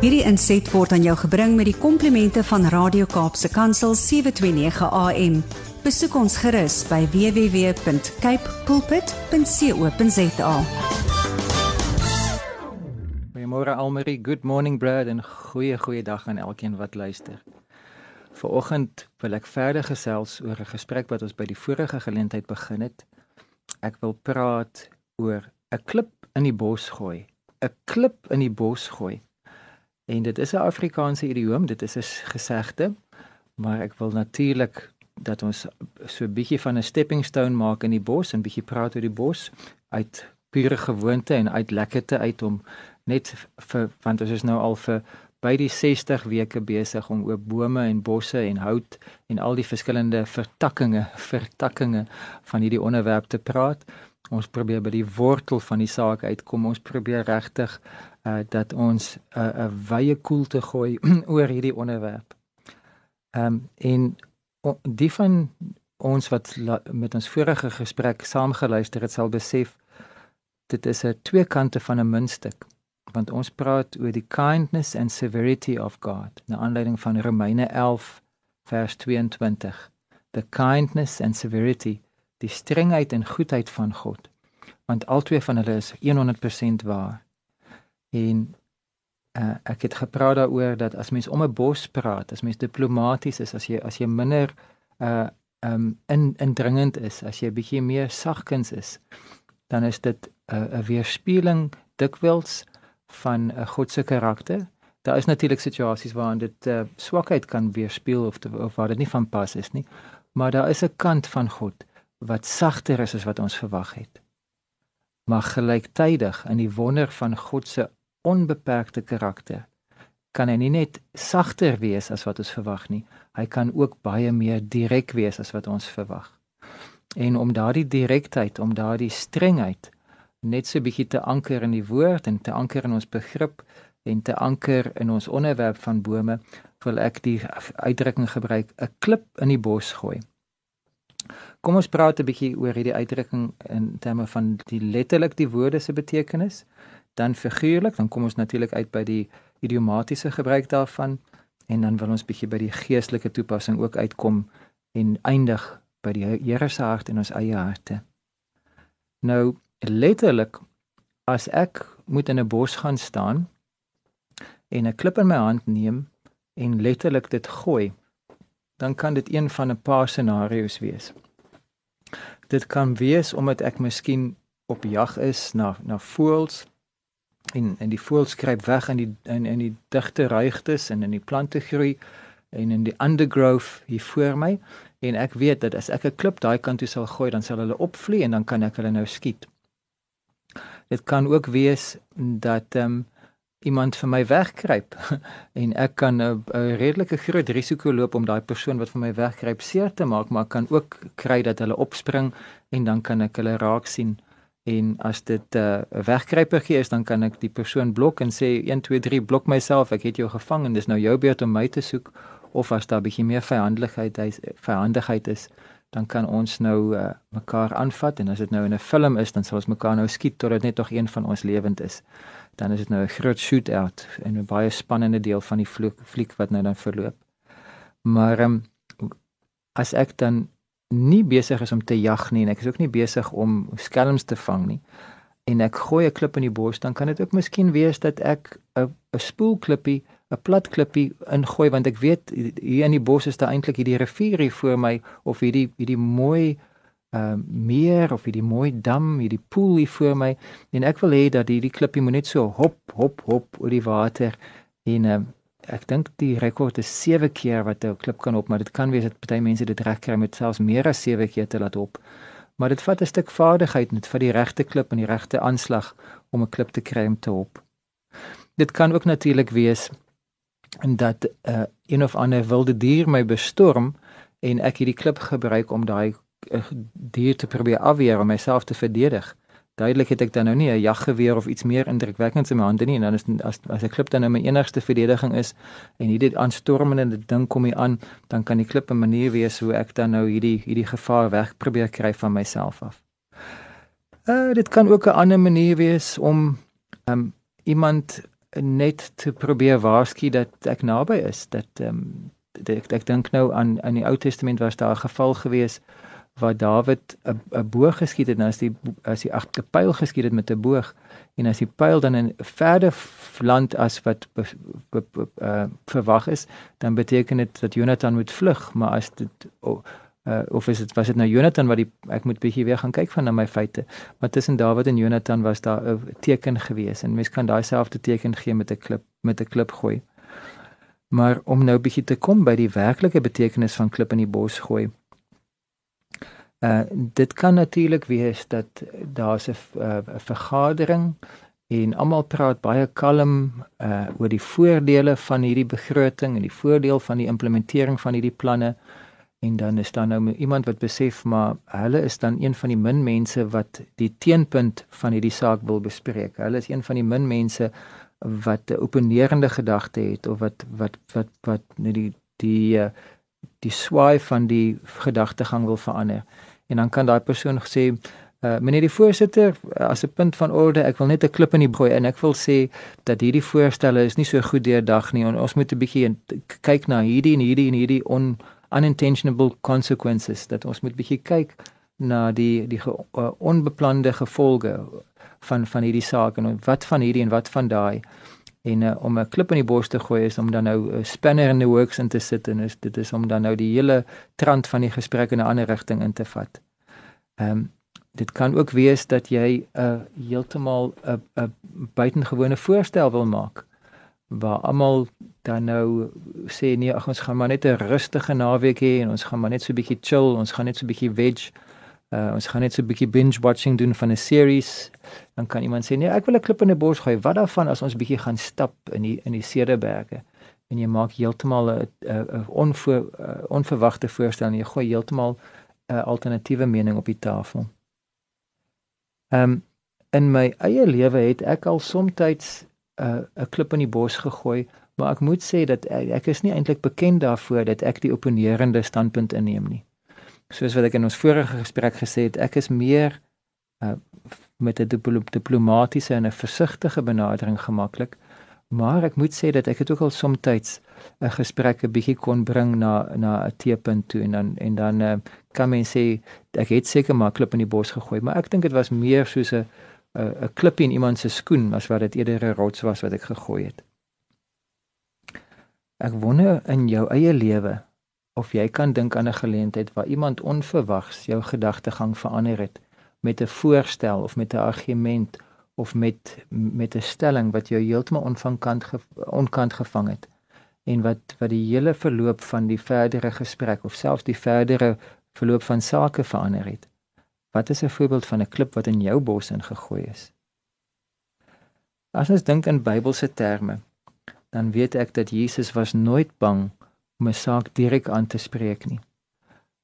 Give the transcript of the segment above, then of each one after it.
Hierdie inset word aan jou gebring met die komplimente van Radio Kaapse Kansel 729 AM. Besoek ons gerus by www.cape pulpit.co.za. Goeiemôre Almarie, good morning Brad en goeie goeie dag aan elkeen wat luister. Vanoggend wil ek verder gesels oor 'n gesprek wat ons by die vorige geleentheid begin het. Ek wil praat oor 'n klip in die bos gooi. 'n Klip in die bos gooi. En dit is 'n Afrikaanse idioom, dit is 'n gesegde, maar ek wil natuurlik dat ons so 'n bietjie van 'n stepping stone maak in die bos en bietjie praat oor die bos uit pure gewoonte en uit lekkerte uit om net vir want ons is nou al vir by die 60 weke besig om oor bome en bosse en hout en al die verskillende vertakkings vertakkings van hierdie onderwerp te praat. Ons probeer by die wortel van die saak uitkom. Ons probeer regtig uh, dat ons 'n uh, 'n wye koelte gooi oor hierdie onderwerp. Ehm um, en o, die van ons wat la, met ons vorige gesprek saamgeluister het sal besef dit is 'n twee kante van 'n muntstuk want ons praat oor die kindness and severity of God na aanleiding van Romeine 11 vers 22 the kindness and severity die strengheid en goedheid van God want albei van hulle is 100% waar en uh, ek het gepraat daaroor dat as mens om 'n bos praat as mens diplomaties is as jy as jy minder uh um in indringend is as jy bietjie meer sagkens is dan is dit 'n uh, 'n weerspieëling dikwels van 'n uh, God se karakter. Daar is natuurlik situasies waarin dit uh, swakheid kan weerspieël of, of waar dit nie van pas is nie. Maar daar is 'n kant van God wat sagter is as wat ons verwag het. Maar gelyktydig in die wonder van God se onbeperkte karakter kan hy nie net sagter wees as wat ons verwag nie. Hy kan ook baie meer direk wees as wat ons verwag. En om daardie direktheid, om daardie strengheid net so bietjie te anker in die woord en te anker in ons begrip en te anker in ons onderwerp van bome, wil ek die uitdrukking gebruik 'n klip in die bos gooi. Kom ons praat 'n bietjie oor hierdie uitdrukking in terme van die letterlik die woorde se betekenis, dan figuurlik, dan kom ons natuurlik uit by die idiomatiese gebruik daarvan en dan wil ons bietjie by die geestelike toepassing ook uitkom en eindig by die Here se hart en ons eie harte. Nou letterlik as ek moet in 'n bos gaan staan en 'n klip in my hand neem en letterlik dit gooi, dan kan dit een van 'n paar scenario's wees. Dit kan wees omdat ek miskien op jag is na na voëls en en die voëls skryp weg in die in in die digte ruigtes en in die plante groei en in die undergrowth hier voor my en ek weet dat as ek 'n klip daai kant toe sal gooi dan sal hulle opvlieg en dan kan ek hulle nou skiet. Dit kan ook wees dat ehm um, iemand vir my wegkruip en ek kan 'n redelike groot risiko loop om daai persoon wat vir my wegkruip seer te maak, maar kan ook kry dat hulle opspring en dan kan ek hulle raak sien. En as dit 'n uh, wegkruipergie is, dan kan ek die persoon blok en sê 1 2 3 blok myself, ek het jou gevang en dis nou jou beurt om my te soek of as daar bietjie meer vyandigheid is, vyandigheid is, dan kan ons nou uh, mekaar aanvat en as dit nou in 'n film is dan sal ons mekaar nou skiet totdat net nog een van ons lewend is. Dan is dit nou 'n groot shootout en 'n baie spannende deel van die fliek wat nou dan verloop. Maar um, as ek dan nie besig is om te jag nie en ek is ook nie besig om skelms te vang nie en ek gooi 'n klip in die bos dan kan dit ook miskien wees dat ek 'n 'n spoelklippie 'n plat klippie ingooi want ek weet hier in die bos is daar eintlik hierdie rivier hier voor my of hierdie hierdie mooi uh meer of hierdie mooi dam, hierdie poel hier voor my en ek wil hê dat hierdie klippie moet net so hop hop hop oor die water en uh, ek dink die rekord is 7 keer wat 'n klip kan op, maar dit kan wees dat party mense dit reg kry met selfs meer as 7 keer te laat op. Maar dit vat 'n stuk vaardigheid net vir die regte klip en die regte aanslag om 'n klip te kry om te op. Dit kan ook natuurlik wees en dat uh, een of ander wilde dier my bestorm en ek hierdie klip gebruik om daai uh, dier te probeer afweer om myself te verdedig. Duidelik het ek dan nou nie 'n jaggeweer of iets meer indrukwekkend in my hande nie en dan is as as 'n klip dan nou my enigste verdediging is en hierdie aanstormende ding kom hier aan, dan kan die klip 'n manier wees hoe ek dan nou hierdie hierdie gevaar weg probeer kry van myself af. Uh dit kan ook 'n ander manier wees om um iemand net te probeer waarsku dat ek naby is dat ehm um, ek ek dink nou aan in die Ou Testament was daar 'n geval gewees waar Dawid 'n boog geskiet het en as die as die agter pyl geskiet het met 'n boog en as die pyl dan in verder land as wat be, be, be, uh, verwag is, dan beteken dit dat Jonathan moet vlug, maar as dit oh, uh, of is dit was dit nou Jonathan wat die ek moet bietjie weer gaan kyk van na my feite, maar tussen Dawid en Jonathan was daar 'n teken gewees en mens kan daai selfde teken gee met 'n klip met 'n klip gooi. Maar om nou bietjie te kom by die werklike betekenis van klip in die bos gooi. Uh dit kan natuurlik wees dat daar's 'n uh, vergadering en almal praat baie kalm uh oor die voordele van hierdie begroting en die voordeel van die implementering van hierdie planne en dan is daar nou iemand wat besef maar hulle is dan een van die min mense wat die teenpunt van hierdie saak wil bespreek. Hulle is een van die min mense wat 'n opponerende gedagte het of wat wat wat wat net die die uh, die swaai van die gedagtegang wil verander en dan kan daai persoon sê uh, meneer die voorsitter as 'n punt van orde ek wil net 'n klip in die gooi en ek wil sê dat hierdie voorstelle is nie so goed deurdag nie en ons moet 'n bietjie kyk na hierdie en hierdie en hierdie on unintentional consequences dat ons moet bietjie kyk na die die ge, uh, onbeplande gevolge van van hierdie saak en wat van hierdie en wat van daai en uh, om 'n klip in die bos te gooi is om dan nou 'n spanner in the works in te sit en is, dit is om dan nou die hele trant van die gesprek in 'n ander rigting in te vat. Ehm um, dit kan ook wees dat jy 'n uh, heeltemal 'n 'n buitengewone voorstel wil maak waar almal dan nou sê nee, ag ons gaan maar net 'n rustige naweek hê en ons gaan maar net so 'n bietjie chill, ons gaan net so 'n bietjie veg. Uh, ons gaan net so 'n bietjie binge watching doen van 'n series. Dan kan iemand sê, "Nee, ek wil 'n klip in 'n bos gooi. Wat daarvan as ons bietjie gaan stap in die in die Cederberge?" En jy maak heeltemal 'n onver, onverwagte voorstel en jy gooi heeltemal 'n alternatiewe mening op die tafel. Ehm um, in my eie lewe het ek al soms 'n 'n klip in die bos gegooi, maar ek moet sê dat ek, ek is nie eintlik bekend daarvoor dat ek die opponerende standpunt inneem nie soos wat ek in ons vorige gesprek gesê het, ek is meer uh, met 'n diplomatisiese en 'n versigtige benadering gemaklik. Maar ek moet sê dat ek het ook al soms 'n gesprek 'n bietjie kon bring na na 'n teepunt toe en dan en dan uh, kan mens sê ek het seker maar klip in die bos gegooi, maar ek dink dit was meer soos 'n 'n klip in iemand se skoen as wat dit eerder 'n rots was wat ek gegooi het. Ek wonder in jou eie lewe of jy kan dink aan 'n geleentheid waar iemand onverwags jou gedagtegang verander het met 'n voorstel of met 'n argument of met met 'n stelling wat jou heeltemal onvankant ge, onkant gevang het en wat wat die hele verloop van die verdere gesprek of selfs die verdere verloop van sake verander het. Wat is 'n voorbeeld van 'n klip wat in jou bos ingegooi is? As ons dink in Bybelse terme, dan weet ek dat Jesus was nooit bang om 'n saak direk aan te spreek nie.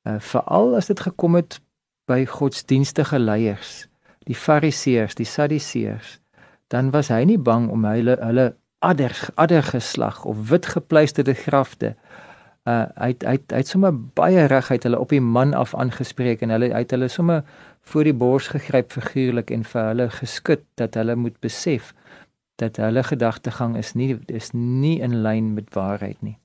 Uh veral as dit gekom het by godsdienstige leiers, die fariseërs, die sadduseërs, dan was hy nie bang om hulle hulle adder adder geslag of wit gepleisterde grafte uh hy hy hy het sommer baie regheid hulle op die man af aangespreek en hulle uit hulle sommer voor die bors gegryp figuurlik en vir hulle geskud dat hulle moet besef dat hulle gedagtegang is nie is nie in lyn met waarheid nie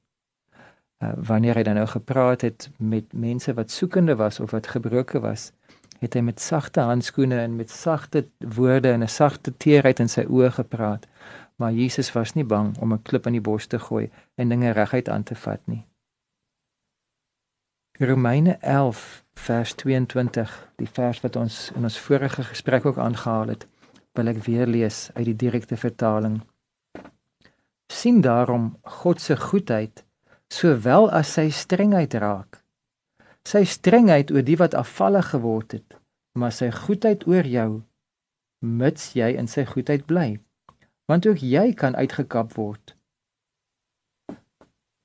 uh, wanneer hy dan nou gepraat het met mense wat soekende was of wat gebroke was, het hy met sagte handskoene en met sagte woorde en 'n sagte teerheid in sy oë gepraat. Maar Jesus was nie bang om 'n klip in die bos te gooi en dinge reguit aan te vat nie. Romeine 11 vers 22, die vers wat ons in ons vorige gesprek ook aangehaal het, wil ek weer lees uit die direkte vertaling. sien daarom God se goedheid sowel as sy strengheid raak. Sy strengheid oor die wat afvallig geword het, maar sy goedheid oor jou mits jy in sy goedheid bly. Want ook jy kan uitgekap word.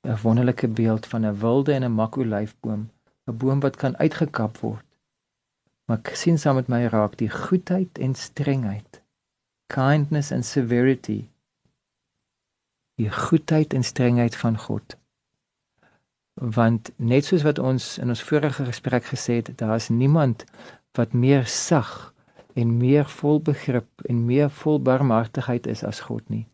'n Wonderlike beeld van 'n wilde en 'n makolyfboom, 'n boom wat kan uitgekap word. Maar sien saam met my raak die goedheid en strengheid. Kindness and severity. Die goedheid en strengheid van God want net soos wat ons in ons vorige gesprek gesê het, daar is niemand wat meer sag en meer vol begrip en meer vol barmhartigheid is as God nie.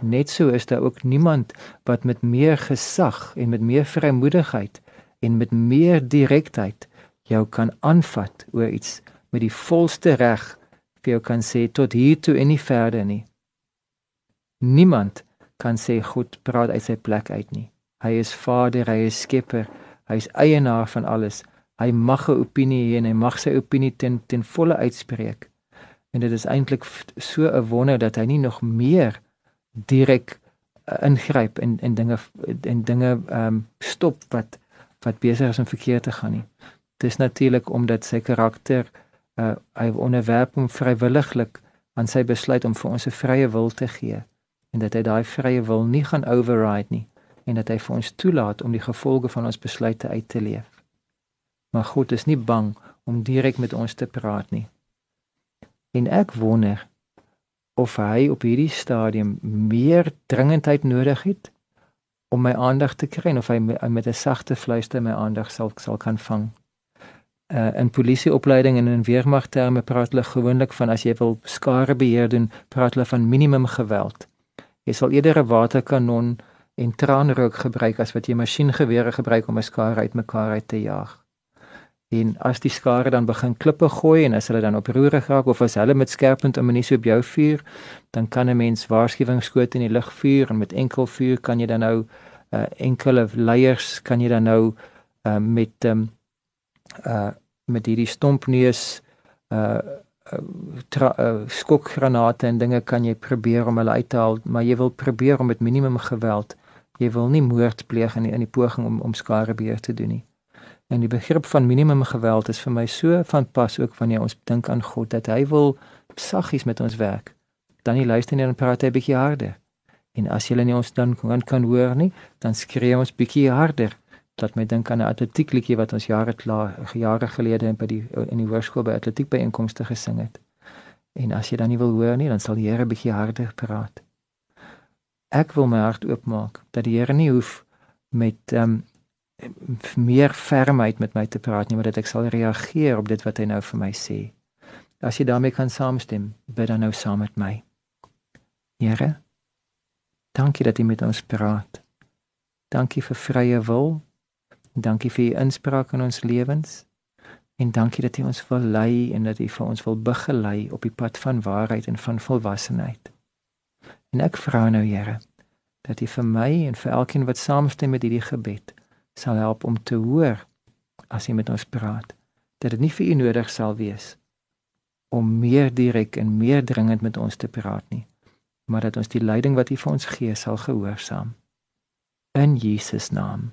Net so is daar ook niemand wat met meer gesag en met meer vrymoedigheid en met meer direktheid jou kan aanvat oor iets met die volste reg vir jou kan sê tot hier toe en nie verder nie. Niemand kan sê God praat uit sy plek uit nie. Hy is Vader, hy is Skepper, hy is eienaar van alles. Hy mag 'n opinie hê en hy mag sy opinie ten ten volle uitspreek. En dit is eintlik so 'n wonder dat hy nie nog meer direk uh, ingryp en en dinge en dinge ehm um, stop wat wat besig is om verkeerd te gaan nie. Dit is natuurlik omdat sy karakter uh hy onderwerp hom vrywilliglik aan sy besluit om vir ons 'n vrye wil te gee en dat hy daai vrye wil nie gaan override nie en dat hy vir ons toelaat om die gevolge van ons besluite uit te leef. Maar God is nie bang om direk met ons te praat nie. En ek wonder of hy op hierdie stadium meer dringendheid nodig het om my aandag te kry of hy met 'n sagte fluister my aandag sal sal kan vang. Uh, in polisieopleiding en in weermagterme praat hulle gewoonlik van as jy wil skare beheer doen, praat hulle van minimum geweld. Jy sal eerder 'n waterkanon en traanrook gebruik as wat jy masjiengewere gebruik om 'n skare uitmekaar uit te jaag. En as die skare dan begin klippe gooi en as hulle dan oproerig raak of as hulle met skerpend ammunisie op jou vuur, dan kan 'n mens waarskuwingsskote in die lug vuur en met enkel vuur kan jy dan nou uh, enkele leiers kan jy dan nou uh, met um, uh, met hierdie stompneus uh, uh, skokgranate en dinge kan jy probeer om hulle uit te haal, maar jy wil probeer om met minimum geweld. Jy wil nie moord pleeg in die, in die poging om om skare beheer te doen nie. En die begrip van minimum geweld is vir my so van pas ook wanneer ons dink aan God dat hy wil saggies met ons werk. Dan nie luister nie en praat hy bietjie harder. En as jy nie ons dan kan kan hoor nie, dan skree ons bietjie harder. Dat my dink aan 'n atletiekliedjie wat ons jare klaar jare gelede by die in die hoërskool by atletiek by inkomste gesing het. En as jy dan nie wil hoor nie, dan sal die Here bietjie harder praat. Ek wil my hart oopmaak dat die Here nie hoef met ehm um, meer fermheid met my te praat nie, maar dat ek sal reageer op dit wat hy nou vir my sê. As jy daarmee kan saamstem, bid dan nou saam met my. Here, dankie dat jy met ons praat. Dankie vir vrye wil. Dankie vir u inspraak in ons lewens. En dankie dat jy ons wil lei en dat jy vir ons wil begelei op die pad van waarheid en van volwassenheid. En ek vra nou, Here, dat jy vir my en vir elkeen wat saamstem met hierdie gebed sal help om te hoor as hy met ons praat dat dit nie vir u nodig sal wees om meer direk en meer dringend met ons te praat nie maar dat ons die leiding wat u vir ons gee sal gehoorsaam in Jesus naam